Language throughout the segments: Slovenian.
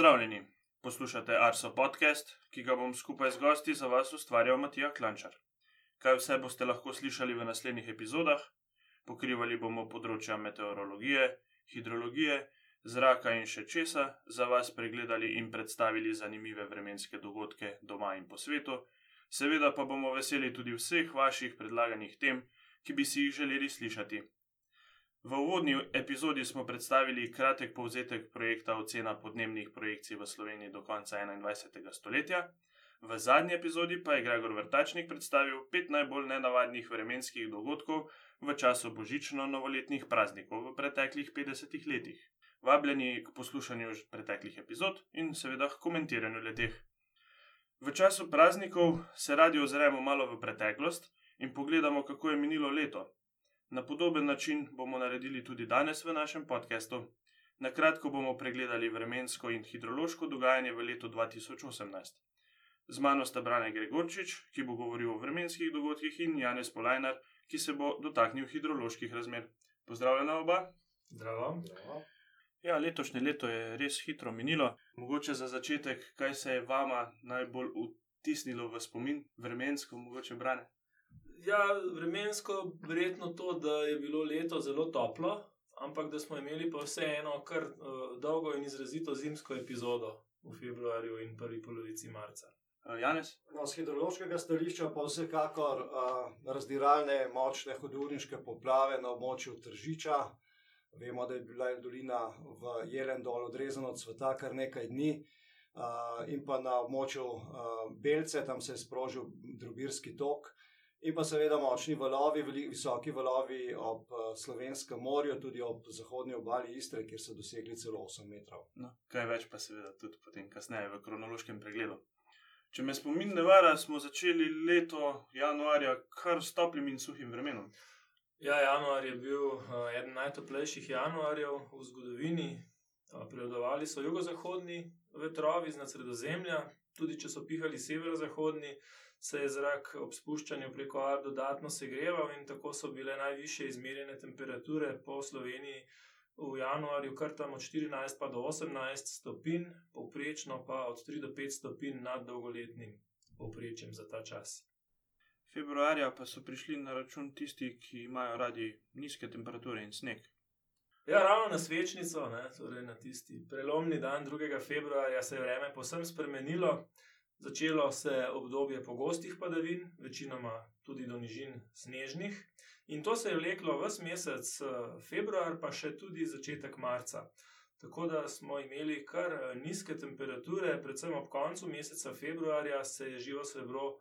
Pozdravljeni, poslušate Arso podcast, ki ga bom skupaj z gosti za vas ustvarjal Matija Klančar. Kaj vse boste lahko slišali v naslednjih epizodah? Pokrivali bomo področja meteorologije, hidrologije, zraka in še česa, za vas pregledali in predstavili zanimive vremenske dogodke doma in po svetu, seveda pa bomo veseli tudi vseh vaših predlaganih tem, ki bi si jih želeli slišati. V uvodni epizodi smo predstavili kratek povzetek projekta Ocena podnebnih projekcij v Sloveniji do konca 21. stoletja, v zadnji epizodi pa je Gregor Vrtačnik predstavil pet najbolj nenavadnih vremenskih dogodkov v času božično-novoletnih praznikov v preteklih 50 letih. Vabljeni k poslušanju preteklih epizod in seveda k komentiranju leteh. V času praznikov se radi ozremo malo v preteklost in pogledamo, kako je minilo leto. Na podoben način bomo naredili tudi danes v našem podkastu. Na kratko bomo pregledali vremensko in hidrološko dogajanje v letu 2018. Z mano sta Brane Gregorčič, ki bo govoril o vremenskih dogodkih, in Janez Polajnar, ki se bo dotaknil hidroloških razmer. Pozdravljena oba. Zdravo. Ja, letošnje leto je res hitro minilo. Mogoče za začetek, kaj se je vama najbolj vtisnilo v spomin, vremensko, mogoče brane. Ja, vremensko verjetno to, da je bilo leto zelo toplo, ampak da smo imeli pa vseeno kar uh, dolgo in izrazito zimsko epizodo v februarju in prvi polovici marca. Uh, Janez? No, z hidrološkega stališča pa vsekakor uh, razdiralne močne hodurniške poplave na območju Tržiča. Vemo, da je bila dolina v Jelendolu odrezana od sveta kar nekaj dni. Uh, in pa na območju uh, Belce, tam se je sprožil Drubirski tok, In pa seveda močni valovi, visoki valovi ob uh, Slovenskem morju, tudi ob zahodnji obali Istre, kjer so dosegli celo 8 metrov. No, kaj več pa seveda tudi potem, kasneje v kronološkem pregledu. Če me spomin ne vara, smo začeli leto januarja kar s toplim in suhim vremenom. Ja, januar je bil uh, eden najtoplejših januarjev v zgodovini. Uh, Prevladovali so jugozahodni vetrovi z sredozemlja, tudi če so pihali severozahodni se je zrak ob spuščanju preko Ar dodatno segreval in tako so bile najviše izmerjene temperature po Sloveniji v januarju kar tam od 14 pa do 18 stopinj, povprečno pa od 3 do 5 stopinj nad dolgoletnim povprečjem za ta čas. Februarja pa so prišli na račun tisti, ki imajo radi nizke temperature in sneg. Ja, ravno na svečnico, ne, torej na tisti prelomni dan 2. februarja, se je vreme posebno spremenilo. Začelo se je obdobje pogostih padavin, večinoma tudi do nižin snežnih, in to se je vleklo vse mesec eh, februar, pa še tudi začetek marca. Tako da smo imeli kar eh, nizke temperature, predvsem ob koncu meseca februarja se je živo srebro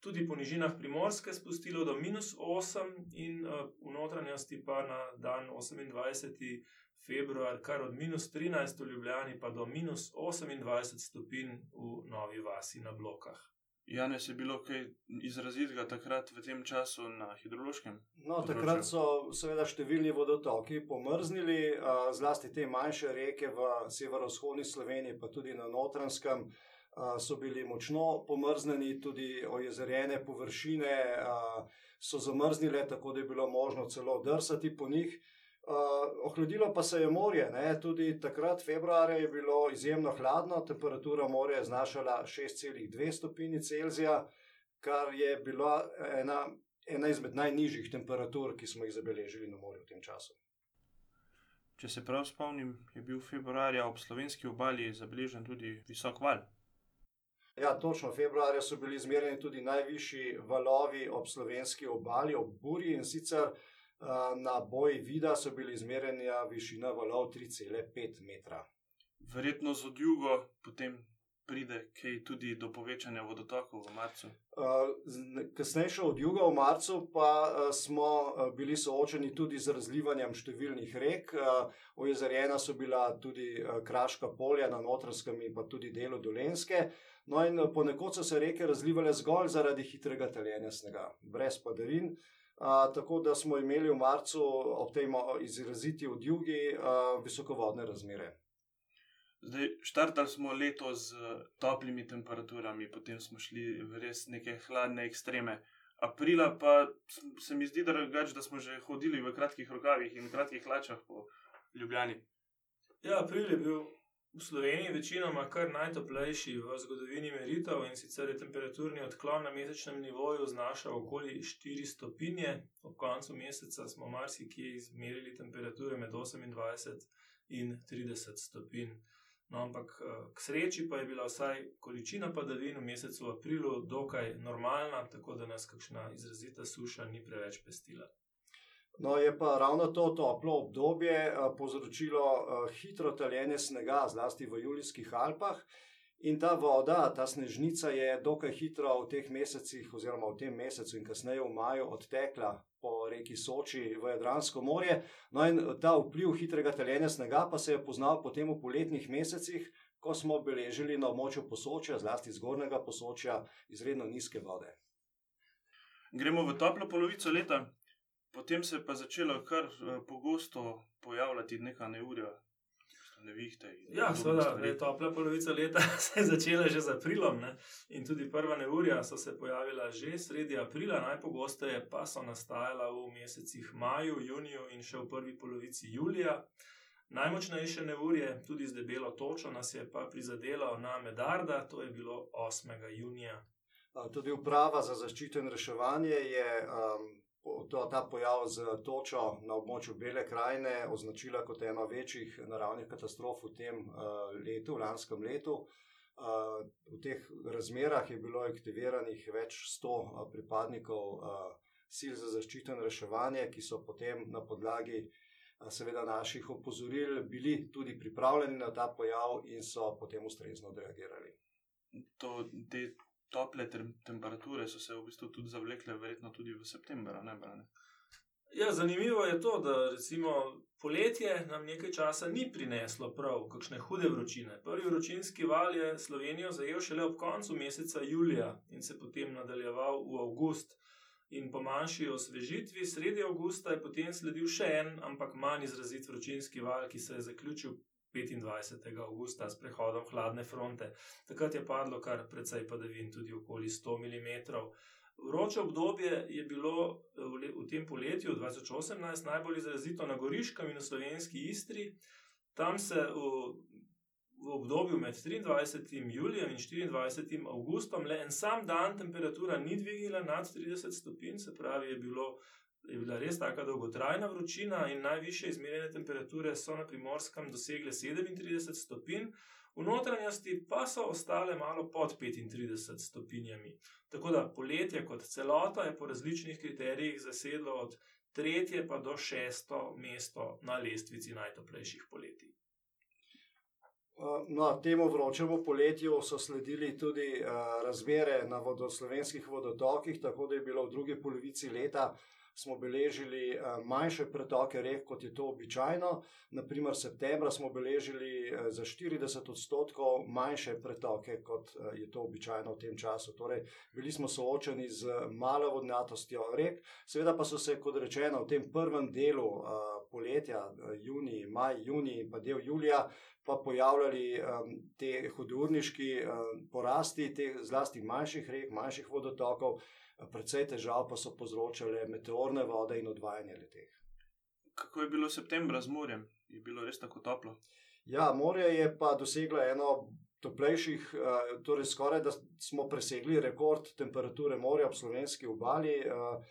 tudi po nižinah primorske spustilo do minus 8 in eh, v notranjosti pa na dan 28 februar, kar od minus 13 v Ljubljani, pa do minus 28 stopinj v Novi Vasi na blokah. Janes je bilo kaj izrazitega takrat v tem času na hidrološkem? No, takrat so seveda številni vodotoki pomrznili, zlasti te manjše reke v severovzhodni Sloveniji, pa tudi na notranskem. So bili močno pomrznjeni, tudi ojezerjene površine so zamrznile, tako da je bilo možno celo drsati po njih. Uh, ohladilo pa se je morje, ne? tudi takrat, februarja, je bilo izjemno hladno, temperatura morja je znašala 6,2 stopinje Celzija, kar je bila ena, ena izmed najnižjih temperatur, ki smo jih zabeležili na morju v tem času. Če se prav spomnim, je bil februarja ob slovenski obali zabeležen tudi visok val. Ja, točno, februarja so bili izmerjeni tudi najvišji valovi ob slovenski obali, ob Burji in sicer. Na boji vida so bili izmerjeni višina valov 3,5 metra. Verjetno z odjugo potem pride kaj tudi do povečanja vodotokov v marcu. Kasnejšo odjugo v marcu pa smo bili soočeni tudi z razlivanjem številnih rek. Ojezerjena so bila tudi kraška polja na notranskem in pa tudi delu dolenske. No in ponekod so se reke razlivale zgolj zaradi hitrega taljenja snega, brez padavin tako da smo imeli v marcu ob tem izraziti odjugi uh, visokovodne razmere. Zdaj, štartali smo leto z toplimi temperaturami, potem smo šli v res neke hladne ekstreme. Aprila pa se mi zdi, da, reč, da smo že hodili v kratkih rokavih in kratkih hlačah po Ljubljani. Ja, april je bil v Sloveniji večinoma kar najtoplejši v zgodovini meritev in sicer je temperaturni odklon na mesečnem nivoju znašal okoli 4 stopinje. Ob koncu meseca smo marsikje izmerili temperature med 28 in 30 stopinj. No, ampak k sreči pa je bila vsaj količina padavin v mesecu aprilu dokaj normalna, tako da nas kakšna izrazita suša ni preveč pestila. No, je pa ravno to toplo obdobje povzročilo hitro taljenje snega, zlasti v Julijskih Alpah. In ta voda, ta snežnica je dokaj hitro v teh mesecih, oziroma v tem mesecu in kasneje v maju, odtekla po reki Soči v Jadransko morje. No, in ta vpliv hitrega taljenja snega pa se je poznal potem v poletnih mesecih, ko smo beležili na območju Posočja, zlasti zgornjega Posočja, izredno nizke vode. Gremo v toplo polovico leta, potem se je pa začelo kar pogosto pojavljati neka neurja. Nevihte Ja, seveda, zdaj topla polovica leta se je začela že z aprilom. Ne? In tudi prva neurja so se pojavila že sredi aprila, najpogosteje pa so nastajala v mesecih maju, juniju in še v prvi polovici julija. Najmočnejše neurje, tudi z debelo točo, nas je pa prizadelo na Medarda, to je bilo 8. junija. Tudi uprava za zaščito in reševanje je um, to, ta pojav z točo na območju Bele krajine označila kot eno večjih naravnih katastrof v tem uh, letu, v lanskem letu. Uh, v teh razmerah je bilo aktiviranih več sto uh, pripadnikov uh, sil za zaščito in reševanje, ki so potem na podlagi uh, seveda naših opozoril bili tudi pripravljeni na ta pojav in so potem ustrezno odreagirali. To, te tople tem- temperature so se v bistvu tudi zavlekle, verjetno tudi v septembru, ne Brane? Ja, zanimivo je to, da recimo poletje nam nekaj časa ni prineslo prav kakšne hude vročine. Prvi vročinski val je Slovenijo zajel šele ob koncu meseca julija in se potem nadaljeval v avgust. In po manjši osvežitvi sredi avgusta je potem sledil še en, ampak manj izrazit vročinski val, ki se je zaključil 25. avgusta s prehodom hladne fronte. Takrat je padlo kar precej padavin, tudi okoli 100 mm. Vroče obdobje je bilo le, v tem poletju 2018 najbolj izrazito na Goriškem in v slovenski Istri. Tam se v, v obdobju med 23. julijem in 24. avgustom le en sam dan temperatura ni dvignila nad 30 stopinj, se pravi, je, bilo, je bila res taka dolgotrajna vročina in najviše izmerjene temperature so na primorskem dosegle 37 stopinj. V notranjosti pa so ostale malo pod 35 stopinjami. Tako da poletje kot celota je po različnih kriterijih zasedlo od tretje pa do šesto mesto na lestvici najtoplejših poletij. No, temu vročemu poletju so sledili tudi uh, razmere na vodoslovenskih vodotokih, tako da je bilo v drugi polovici leta smo beležili uh, manjše pretoke rek, kot je to običajno. Naprimer, septembra smo beležili uh, za 40 odstotkov manjše pretoke, kot uh, je to običajno v tem času. Torej, bili smo soočeni z malo vodnatostjo rek, seveda pa so se, kot rečeno, v tem prvem delu poletja, junij, maj, junij in pa del julija, pa pojavljali um, te hudourniški um, porasti, teh zlasti manjših rek, manjših vodotokov, precej težav pa so povzročale meteorne vode in odvajanje leteh. Kako je bilo septembra z morjem? Je bilo res tako toplo? Ja, morje je pa doseglo eno toplejših, uh, torej skoraj da smo presegli rekord temperature morja ob slovenski obali. Uh,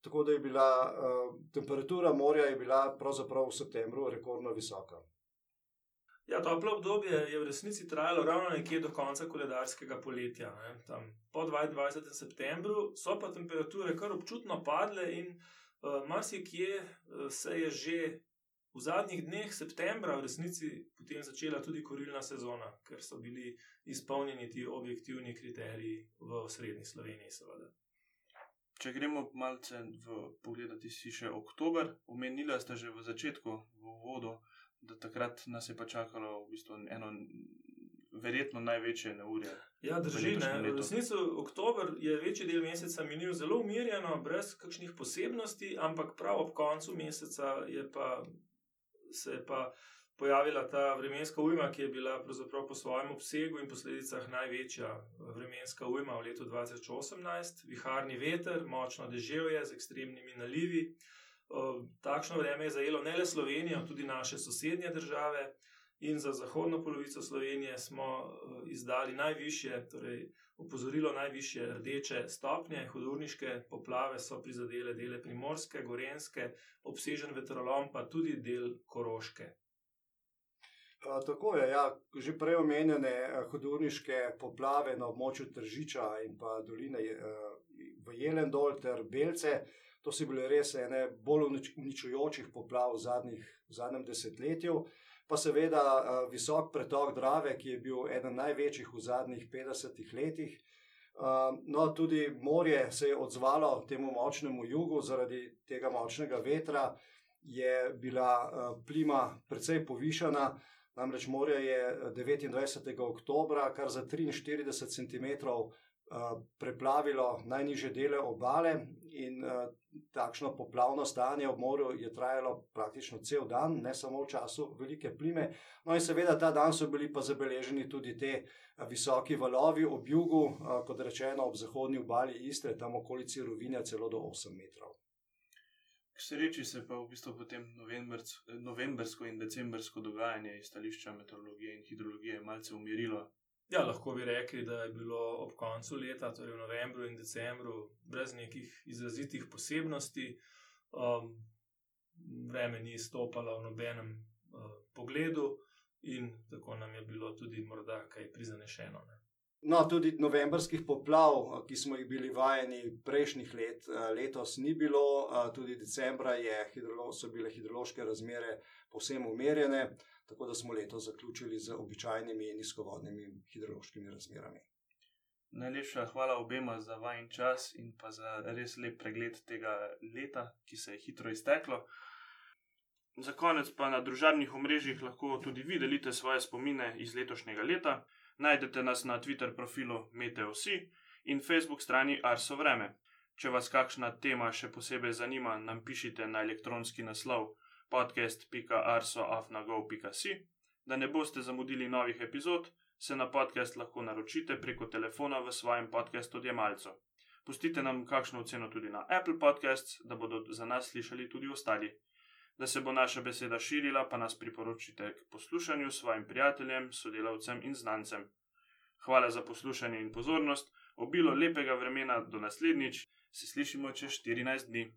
tako da je bila uh, temperatura morja je bila pravzaprav v septembru rekordno visoka. Ja, toplo obdobje je v resnici trajalo ravno nekje do konca koledarskega poletja. Ne, tam, po 22. septembru so pa temperature kar občutno padle, in uh, marsikje uh, se je že v zadnjih dneh septembra v resnici potem začela tudi korilna sezona, ker so bili izpolnjeni ti objektivni kriteriji v srednji Sloveniji, seveda. Če gremo malce v pogledati si še oktober, omenila ste že v začetku, v uvodu, da takrat nas je pa čakalo v bistvu eno verjetno največje neurje. Ja, drži. Ne. V resnici oktober je večji del meseca minil zelo umirjeno, brez kakšnih posebnosti, ampak prav ob koncu meseca je pa, se je pa pojavila ta vremenska ujma, ki je bila po svojem obsegu in posledicah največja vremenska ujma v letu 2018. Viharni veter, močno deževje z ekstremnimi nalivi. O, Takšno vreme je zajelo ne le Slovenijo, tudi naše sosednje države. In za zahodno polovico Slovenije smo izdali najviše, torej opozorilo najviše rdeče stopnje, hudurniške poplave so prizadele dele primorske, gorenske, obsežen vetrolom, pa tudi del koroške. Tako je, ja, že prej omenjene hudurniške poplave na območju Tržiča in pa doline v Jelendol ter Belce. To so bile res ene bolj uničujočih poplav v, zadnjih, v zadnjem desetletju pa seveda visok pretok Drave, ki je bil eden največjih v zadnjih 50 letih. No, tudi morje se je odzvalo temu močnemu jugu, zaradi tega močnega vetra je bila plima precej povišana. Namreč morje je 29. oktober, kar za 43 cm preplavilo najnižje dele obale, in takšno poplavno stanje ob morju je trajalo praktično cel dan, ne samo v času velike plime. No, in seveda ta dan so bili pa zabeleženi tudi ti visoki valovi ob jugu, kot rečeno, ob zahodni obali Istre, tam okolici Rovinja, celo do 8 metrov. K sreči se pa v bistvu potem novembrsko in decembrsko dogajanje iz stališča meteorologije in hidrologije malce umirilo, Ja, lahko bi rekli, da je bilo ob koncu leta, torej v novembru in decembru, brez nekih izrazitih posebnosti. Um, vreme ni stopalo v nobenem uh, pogledu, in tako nam je bilo tudi morda kaj prizanešeno. Ne. No, tudi novembrskih poplav, ki smo jih bili vajeni prejšnjih let, letos ni bilo, tudi decembra hidrolo, so bile hidrološke razmere povsem umirjene tako da smo leto zaključili z običajnimi nizkovodnimi hidrološkimi razmerami. Najlepša hvala obema za vajen čas in pa za res lep pregled tega leta, ki se je hitro izteklo. Za konec pa na družabnih omrežjih lahko tudi vi delite svoje spomine iz letošnjega leta. Najdete nas na Twitter profilu Meteosi in Facebook strani Arso Vreme. Če vas kakšna tema še posebej zanima, nam pišite na elektronski naslov podcast.arso.afnago.si. Da ne boste zamudili novih epizod, se na podcast lahko naročite preko telefona v svojem podkastu odjemalcu. Pustite nam kakšno oceno tudi na Apple Podcasts, da bodo za nas slišali tudi ostali. Da se bo naša beseda širila, pa nas priporočite k poslušanju svojim prijateljem, sodelavcem in znancem. Hvala za poslušanje in pozornost, obilo lepega vremena do naslednjič, se slišimo čez 14 dni.